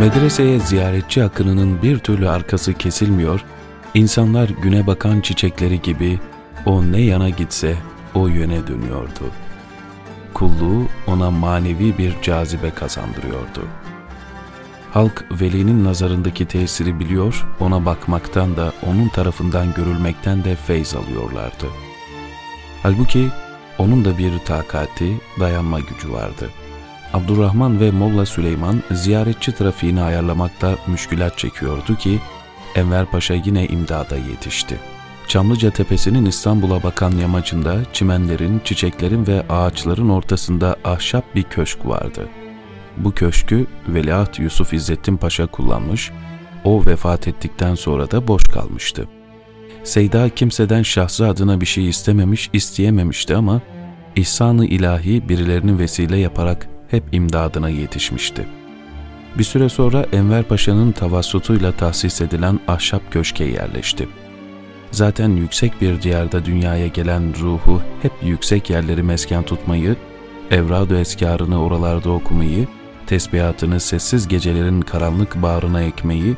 Medreseye ziyaretçi akınının bir türlü arkası kesilmiyor, insanlar güne bakan çiçekleri gibi o ne yana gitse o yöne dönüyordu. Kulluğu ona manevi bir cazibe kazandırıyordu. Halk velinin nazarındaki tesiri biliyor, ona bakmaktan da onun tarafından görülmekten de feyz alıyorlardı. Halbuki onun da bir takati, dayanma gücü vardı. Abdurrahman ve Molla Süleyman ziyaretçi trafiğini ayarlamakta müşkülat çekiyordu ki Enver Paşa yine imdada yetişti. Çamlıca Tepesi'nin İstanbul'a bakan yamacında çimenlerin, çiçeklerin ve ağaçların ortasında ahşap bir köşk vardı. Bu köşkü Veliaht Yusuf İzzettin Paşa kullanmış, o vefat ettikten sonra da boş kalmıştı. Seyda kimseden şahsı adına bir şey istememiş, isteyememişti ama ihsanı ilahi birilerini vesile yaparak hep imdadına yetişmişti. Bir süre sonra Enver Paşa'nın tavassutuyla tahsis edilen ahşap köşke yerleşti. Zaten yüksek bir diyarda dünyaya gelen ruhu hep yüksek yerleri mesken tutmayı, evrad-ı eskarını oralarda okumayı, tesbihatını sessiz gecelerin karanlık bağrına ekmeyi,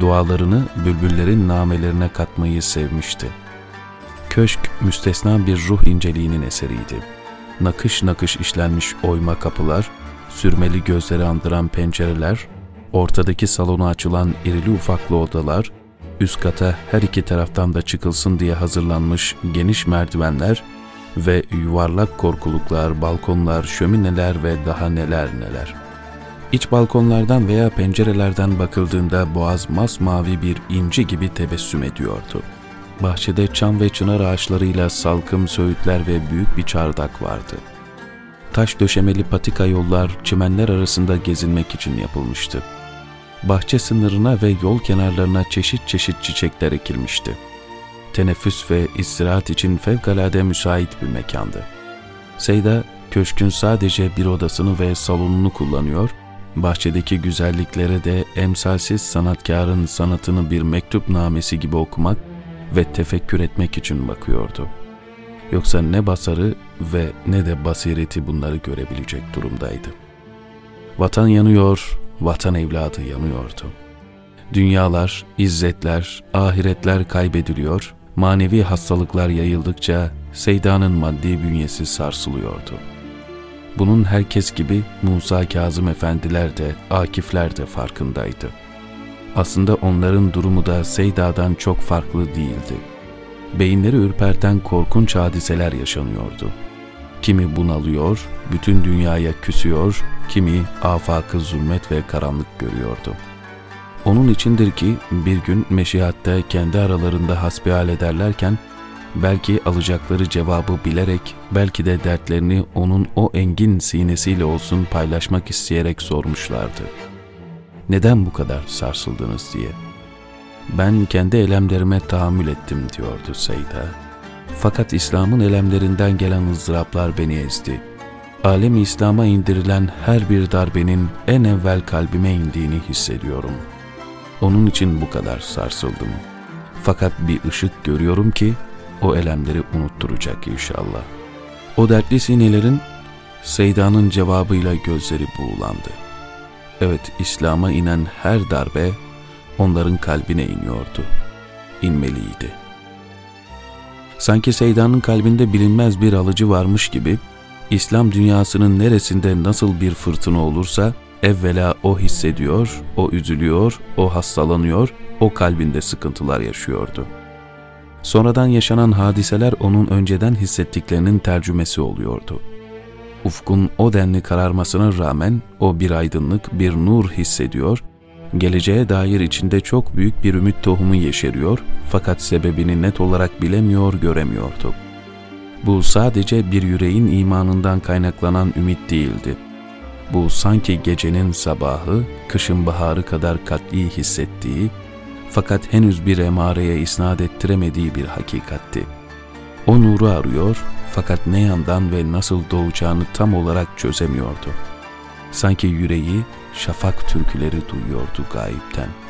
dualarını bülbüllerin namelerine katmayı sevmişti. Köşk müstesna bir ruh inceliğinin eseriydi. Nakış nakış işlenmiş oyma kapılar, sürmeli gözleri andıran pencereler, ortadaki salona açılan irili ufaklı odalar, üst kata her iki taraftan da çıkılsın diye hazırlanmış geniş merdivenler ve yuvarlak korkuluklar, balkonlar, şömineler ve daha neler neler. İç balkonlardan veya pencerelerden bakıldığında boğaz masmavi bir inci gibi tebessüm ediyordu. Bahçede çam ve çınar ağaçlarıyla salkım söğütler ve büyük bir çardak vardı. Taş döşemeli patika yollar çimenler arasında gezinmek için yapılmıştı bahçe sınırına ve yol kenarlarına çeşit çeşit çiçekler ekilmişti. Teneffüs ve istirahat için fevkalade müsait bir mekandı. Seyda, köşkün sadece bir odasını ve salonunu kullanıyor, bahçedeki güzelliklere de emsalsiz sanatkarın sanatını bir mektup namesi gibi okumak ve tefekkür etmek için bakıyordu. Yoksa ne basarı ve ne de basireti bunları görebilecek durumdaydı. Vatan yanıyor, vatan evladı yanıyordu. Dünyalar, izzetler, ahiretler kaybediliyor, manevi hastalıklar yayıldıkça Seyda'nın maddi bünyesi sarsılıyordu. Bunun herkes gibi Musa Kazım efendiler de, Akifler de farkındaydı. Aslında onların durumu da Seyda'dan çok farklı değildi. Beyinleri ürperten korkunç hadiseler yaşanıyordu. Kimi bunalıyor, bütün dünyaya küsüyor, kimi afakı zulmet ve karanlık görüyordu. Onun içindir ki bir gün meşihatte kendi aralarında hasbihal ederlerken belki alacakları cevabı bilerek belki de dertlerini onun o engin sinesiyle olsun paylaşmak isteyerek sormuşlardı. Neden bu kadar sarsıldınız diye. Ben kendi elemlerime tahammül ettim diyordu Seyda. Fakat İslam'ın elemlerinden gelen ızdıraplar beni ezdi. Alem İslam'a indirilen her bir darbenin en evvel kalbime indiğini hissediyorum. Onun için bu kadar sarsıldım. Fakat bir ışık görüyorum ki o elemleri unutturacak inşallah. O dertli sinelerin Seyda'nın cevabıyla gözleri buğulandı. Evet, İslam'a inen her darbe onların kalbine iniyordu. İnmeliydi.'' Sanki Seyda'nın kalbinde bilinmez bir alıcı varmış gibi, İslam dünyasının neresinde nasıl bir fırtına olursa, evvela o hissediyor, o üzülüyor, o hastalanıyor, o kalbinde sıkıntılar yaşıyordu. Sonradan yaşanan hadiseler onun önceden hissettiklerinin tercümesi oluyordu. Ufkun o denli kararmasına rağmen o bir aydınlık, bir nur hissediyor geleceğe dair içinde çok büyük bir ümit tohumu yeşeriyor fakat sebebini net olarak bilemiyor, göremiyordu. Bu sadece bir yüreğin imanından kaynaklanan ümit değildi. Bu sanki gecenin sabahı, kışın baharı kadar kat'i hissettiği fakat henüz bir emareye isnat ettiremediği bir hakikatti. O nuru arıyor fakat ne yandan ve nasıl doğacağını tam olarak çözemiyordu. Sanki yüreği şafak türküleri duyuyordu gayipten.''